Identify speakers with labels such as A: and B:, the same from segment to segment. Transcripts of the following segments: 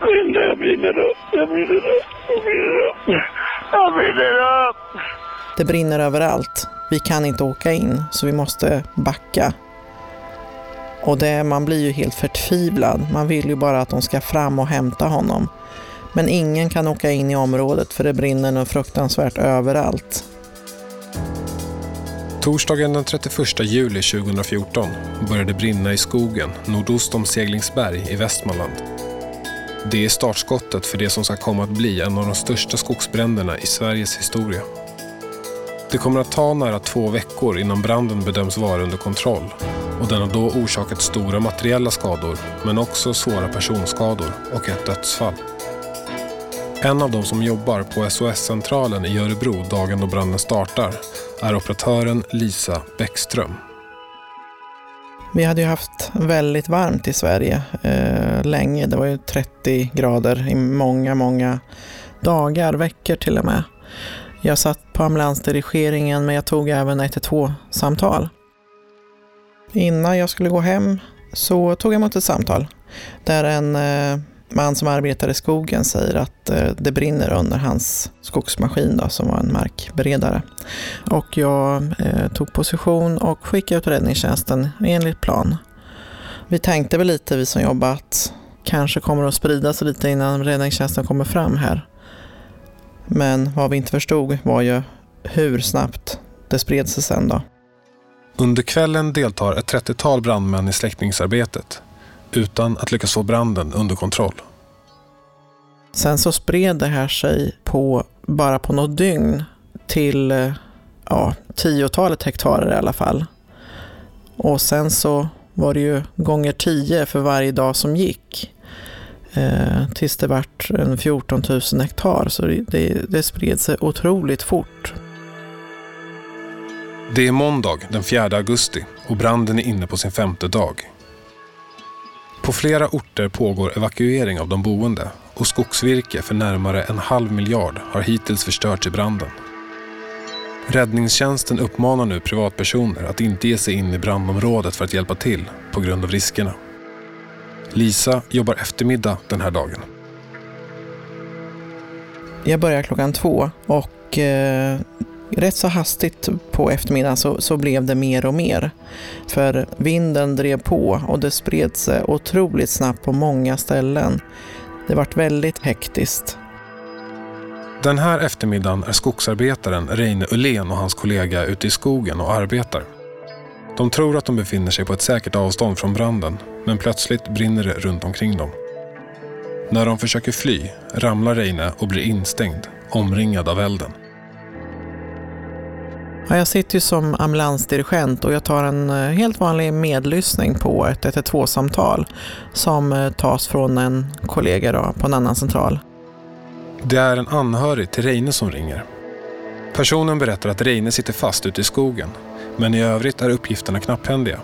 A: brinner, jag brinner upp, jag brinner upp, jag brinner upp. Jag brinner upp.
B: Det brinner överallt. Vi kan inte åka in, så vi måste backa. Och det, man blir ju helt förtvivlad. Man vill ju bara att de ska fram och hämta honom. Men ingen kan åka in i området för det brinner nog fruktansvärt överallt.
C: Torsdagen den 31 juli 2014 började brinna i skogen nordost om Seglingsberg i Västmanland. Det är startskottet för det som ska komma att bli en av de största skogsbränderna i Sveriges historia. Det kommer att ta nära två veckor innan branden bedöms vara under kontroll och den har då orsakat stora materiella skador men också svåra personskador och ett dödsfall. En av de som jobbar på SOS-centralen i Örebro dagen då branden startar är operatören Lisa Bäckström.
B: Vi hade ju haft väldigt varmt i Sverige eh, länge. Det var ju 30 grader i många, många dagar, veckor till och med. Jag satt på ambulansdirigeringen men jag tog även 112-samtal. Innan jag skulle gå hem så tog jag emot ett samtal där en eh, man som arbetar i skogen säger att eh, det brinner under hans skogsmaskin då, som var en markberedare. Och jag eh, tog position och skickade ut räddningstjänsten enligt plan. Vi tänkte väl lite, vi som jobbat, kanske kommer att sprida sig lite innan räddningstjänsten kommer fram här. Men vad vi inte förstod var ju hur snabbt det spred sig sen då.
C: Under kvällen deltar ett 30-tal brandmän i släckningsarbetet utan att lyckas få branden under kontroll.
B: Sen så spred det här sig på, bara på något dygn till eh, ja, tiotalet hektar i alla fall. Och sen så var det ju gånger tio för varje dag som gick. Eh, tills det vart en 14 000 hektar, så det, det, det spred sig otroligt fort.
C: Det är måndag den 4 augusti och branden är inne på sin femte dag. På flera orter pågår evakuering av de boende och skogsvirke för närmare en halv miljard har hittills förstörts i branden. Räddningstjänsten uppmanar nu privatpersoner att inte ge sig in i brandområdet för att hjälpa till på grund av riskerna. Lisa jobbar eftermiddag den här dagen.
B: Jag börjar klockan två och eh, rätt så hastigt på eftermiddagen så, så blev det mer och mer. För vinden drev på och det spred sig otroligt snabbt på många ställen. Det vart väldigt hektiskt.
C: Den här eftermiddagen är skogsarbetaren Reine Ullén och hans kollega ute i skogen och arbetar. De tror att de befinner sig på ett säkert avstånd från branden, men plötsligt brinner det runt omkring dem. När de försöker fly ramlar Reine och blir instängd, omringad av elden.
B: Ja, jag sitter ju som ambulansdirigent och jag tar en eh, helt vanlig medlyssning på ett 112-samtal som eh, tas från en kollega då, på en annan central.
C: Det är en anhörig till Reine som ringer. Personen berättar att Reine sitter fast ute i skogen, men i övrigt är uppgifterna knapphändiga.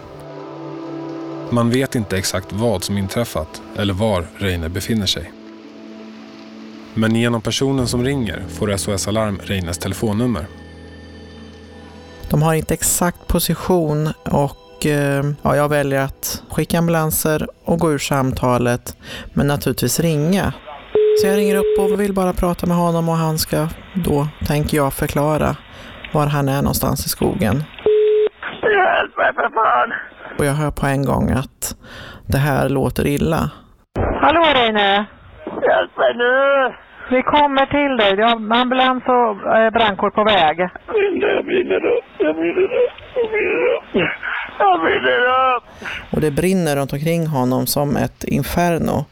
C: Man vet inte exakt vad som inträffat eller var Reine befinner sig. Men genom personen som ringer får SOS Alarm Reines telefonnummer
B: de har inte exakt position och eh, ja, jag väljer att skicka ambulanser och gå ur samtalet, men naturligtvis ringa. Så jag ringer upp och vill bara prata med honom och han ska då, tänker jag, förklara var han är någonstans i skogen.
A: Hjälp mig för fan!
B: Och jag hör på en gång att det här låter illa.
D: Hallå Reine!
A: Hjälp mig nu!
D: Vi kommer till dig. Vi har ambulans och eh, brandkår på väg.
A: Jag brinner upp, jag brinner upp, jag brinner upp. Jag brinner upp!
B: Och det brinner runt omkring honom som ett inferno.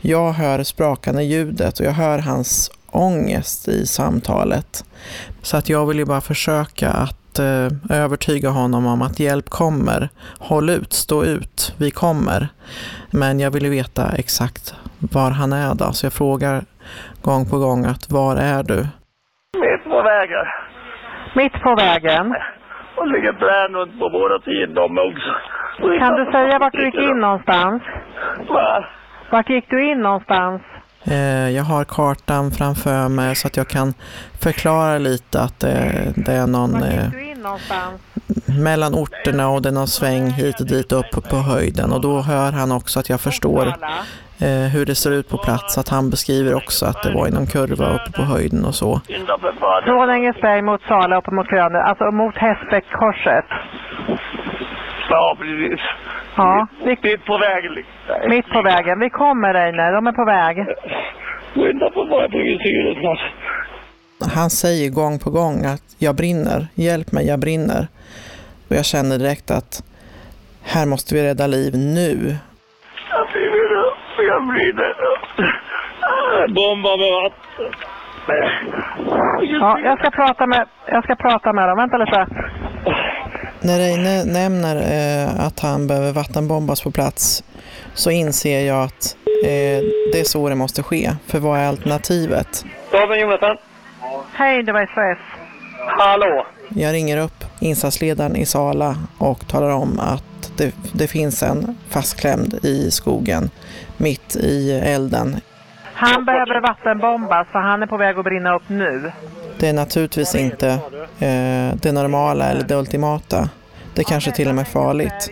B: Jag hör sprakande ljudet och jag hör hans ångest i samtalet. Så att jag vill ju bara försöka att eh, övertyga honom om att hjälp kommer. Håll ut, stå ut, vi kommer. Men jag vill ju veta exakt var han är då, så jag frågar gång på gång att var är du?
A: Mitt på vägen.
D: Mitt på vägen.
A: Och ligger plän runt på båda sidor också.
D: Kan du säga vart du gick in någonstans?
A: Va?
D: Vart gick du in någonstans?
B: Eh, jag har kartan framför mig så att jag kan förklara lite att det, det är någon...
D: Vart
B: Eh,
D: gick du in någonstans?
B: Mellan orterna och är någon sväng hit och dit upp på höjden och då hör han också att jag förstår eh, hur det ser ut på plats. Att han beskriver också att det var i någon kurva uppe på höjden och så.
D: Från Ängelberg mot Sala upp mot Kröne, alltså mot Hästbäckkorset.
A: Ja, precis.
D: Ja,
A: Mitt på vägen
D: mitt på vägen. Vi kommer Reine, de är på väg.
A: Skynda fan, jag blir syret snart.
B: Han säger gång på gång att jag brinner, hjälp mig, jag brinner. Och jag känner direkt att här måste vi rädda liv nu.
A: Jag brinner upp, jag brinner upp. Bomba med vatten.
D: Ja, jag ska prata med, jag ska prata med dem. Vänta lite.
B: När Reine nämner eh, att han behöver vattenbombas på plats så inser jag att eh, det är så det måste ske. För vad är alternativet?
E: David Jonathan.
D: Hej, det var SOS.
E: Hallå.
B: Jag ringer upp insatsledaren i Sala och talar om att det, det finns en fastklämd i skogen mitt i elden.
D: Han behöver vattenbombas för han är på väg att brinna upp nu.
B: Det är naturligtvis inte eh, det normala eller det ultimata. Det kanske till och med är farligt.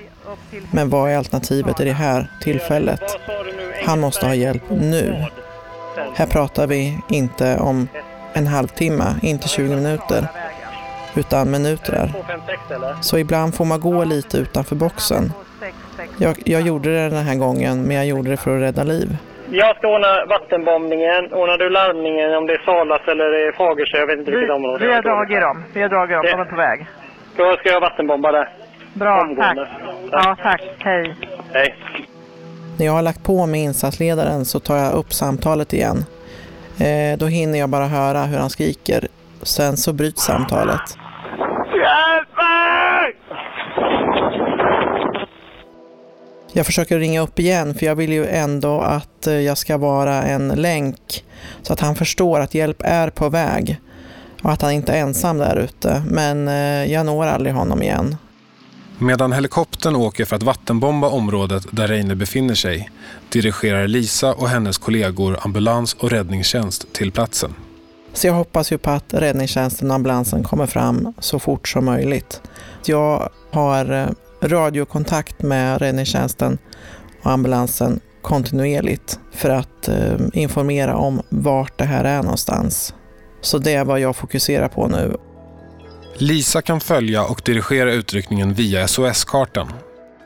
B: Men vad är alternativet i det här tillfället? Han måste ha hjälp nu. Här pratar vi inte om en halvtimme, inte 20 minuter, utan minuter.
E: 256 eller?
B: Så ibland får man gå lite utanför boxen. Jag, jag gjorde det den här gången, men jag gjorde det för att rädda liv.
E: Jag ska ordna vattenbombningen. Ordnar du larmningen om det är Salas eller det är Fagersjö? Jag vet inte
D: Vi,
E: vilket område.
D: vi har dragit dem. Vi har dragit dem. De är på väg.
E: Då ska jag vattenbomba där.
D: Bra, tack.
E: Omgående.
D: Ja, tack. Hej.
E: Hej.
B: När jag har lagt på med insatsledaren så tar jag upp samtalet igen. Eh, då hinner jag bara höra hur han skriker. Sen så bryts samtalet.
A: Hjälp mig!
B: Jag försöker ringa upp igen för jag vill ju ändå att eh, jag ska vara en länk så att han förstår att hjälp är på väg och att han inte är ensam där ute. Men eh, jag når aldrig honom igen.
C: Medan helikoptern åker för att vattenbomba området där Reine befinner sig dirigerar Lisa och hennes kollegor ambulans och räddningstjänst till platsen.
B: Så jag hoppas ju på att räddningstjänsten och ambulansen kommer fram så fort som möjligt. Jag har eh, radiokontakt med räddningstjänsten och ambulansen kontinuerligt för att eh, informera om vart det här är någonstans. Så det är vad jag fokuserar på nu.
C: Lisa kan följa och dirigera utryckningen via SOS-kartan.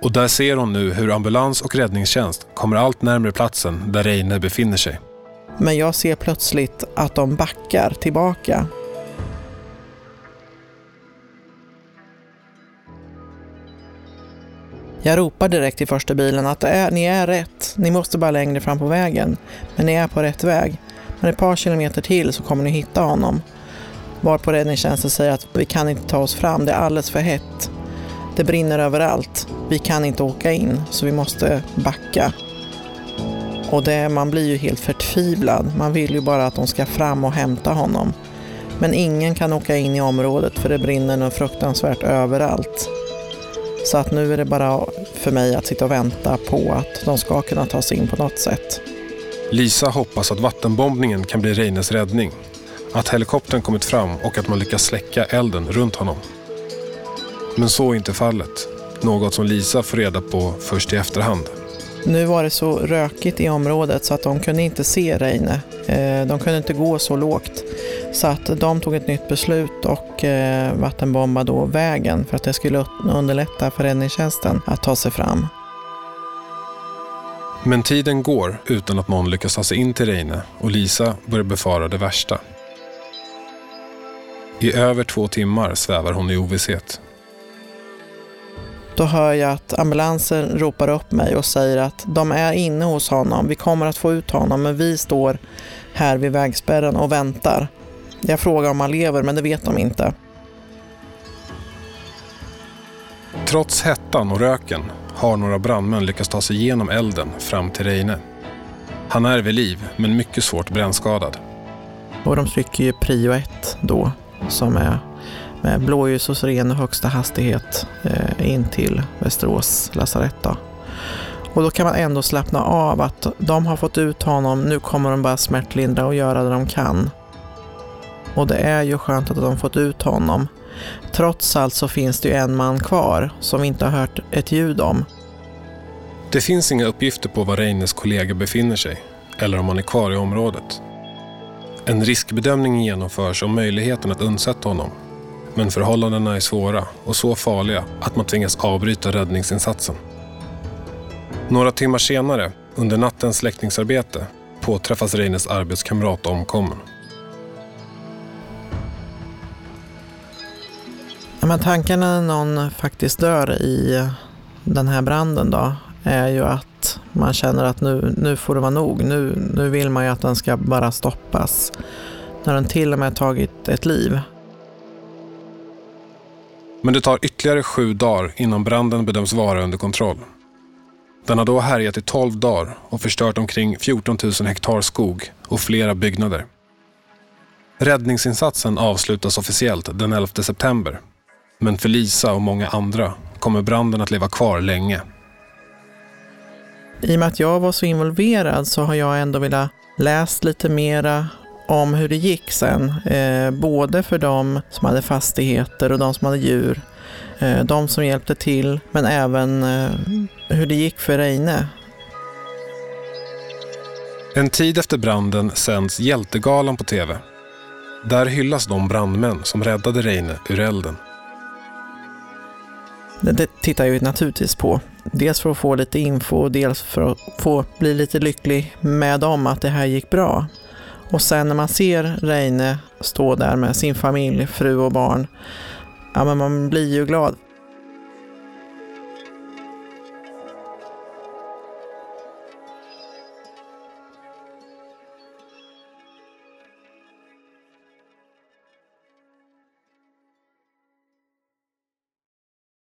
C: Och där ser hon nu hur ambulans och räddningstjänst kommer allt närmre platsen där Reine befinner sig.
B: Men jag ser plötsligt att de backar tillbaka. Jag ropar direkt till första bilen att är, ni är rätt. Ni måste bara längre fram på vägen. Men ni är på rätt väg. Men ett par kilometer till så kommer ni hitta honom. Varpå räddningstjänsten säger att vi kan inte ta oss fram, det är alldeles för hett. Det brinner överallt. Vi kan inte åka in, så vi måste backa. Och det, man blir ju helt förtvivlad. Man vill ju bara att de ska fram och hämta honom. Men ingen kan åka in i området för det brinner nog fruktansvärt överallt. Så att nu är det bara för mig att sitta och vänta på att de ska kunna ta sig in på något sätt.
C: Lisa hoppas att vattenbombningen kan bli Reines räddning. Att helikoptern kommit fram och att man lyckas släcka elden runt honom. Men så är inte fallet. Något som Lisa får reda på först i efterhand.
B: Nu var det så rökigt i området så att de kunde inte se Reine. Eh, De kunde inte gå så lågt. Så att de tog ett nytt beslut och eh, vattenbombade då vägen för att det skulle underlätta för räddningstjänsten att ta sig fram.
C: Men tiden går utan att någon lyckas ta sig in till Reine och Lisa börjar befara det värsta. I över två timmar svävar hon i ovisshet.
B: Då hör jag att ambulansen ropar upp mig och säger att de är inne hos honom. Vi kommer att få ut honom men vi står här vid vägspärren och väntar. Jag frågar om han lever men det vet de inte.
C: Trots hettan och röken har några brandmän lyckats ta sig igenom elden fram till Reine. Han är vid liv men mycket svårt brännskadad.
B: Och de trycker ju prio 1 då som är med blåljus och siren och högsta hastighet eh, in till Västerås lasarett. Och då kan man ändå slappna av att de har fått ut honom, nu kommer de bara smärtlindra och göra det de kan. Och det är ju skönt att de fått ut honom. Trots allt så finns det ju en man kvar som vi inte har hört ett ljud om.
C: Det finns inga uppgifter på var Reines kollega befinner sig eller om han är kvar i området. En riskbedömning genomförs om möjligheten att undsätta honom. Men förhållandena är svåra och så farliga att man tvingas avbryta räddningsinsatsen. Några timmar senare, under nattens släckningsarbete, påträffas Reines arbetskamrat omkommen.
B: Men tanken när någon faktiskt dör i den här branden då är ju att man känner att nu, nu får det vara nog. Nu, nu vill man ju att den ska bara stoppas. När den till och med tagit ett liv.
C: Men det tar ytterligare sju dagar innan branden bedöms vara under kontroll. Den har då härjat i 12 dagar och förstört omkring 14 000 hektar skog och flera byggnader. Räddningsinsatsen avslutas officiellt den 11 september. Men för Lisa och många andra kommer branden att leva kvar länge.
B: I och med att jag var så involverad så har jag ändå velat läst lite mera om hur det gick sen. Eh, både för de som hade fastigheter och de som hade djur. Eh, de som hjälpte till, men även eh, hur det gick för Reine.
C: En tid efter branden sänds Hjältegalan på tv. Där hyllas de brandmän som räddade Reine ur elden.
B: Det, det tittar jag ju naturligtvis på. Dels för att få lite info, dels för att få bli lite lycklig med dem att det här gick bra. Och sen när man ser Reine stå där med sin familj, fru och barn, ja men man blir ju glad.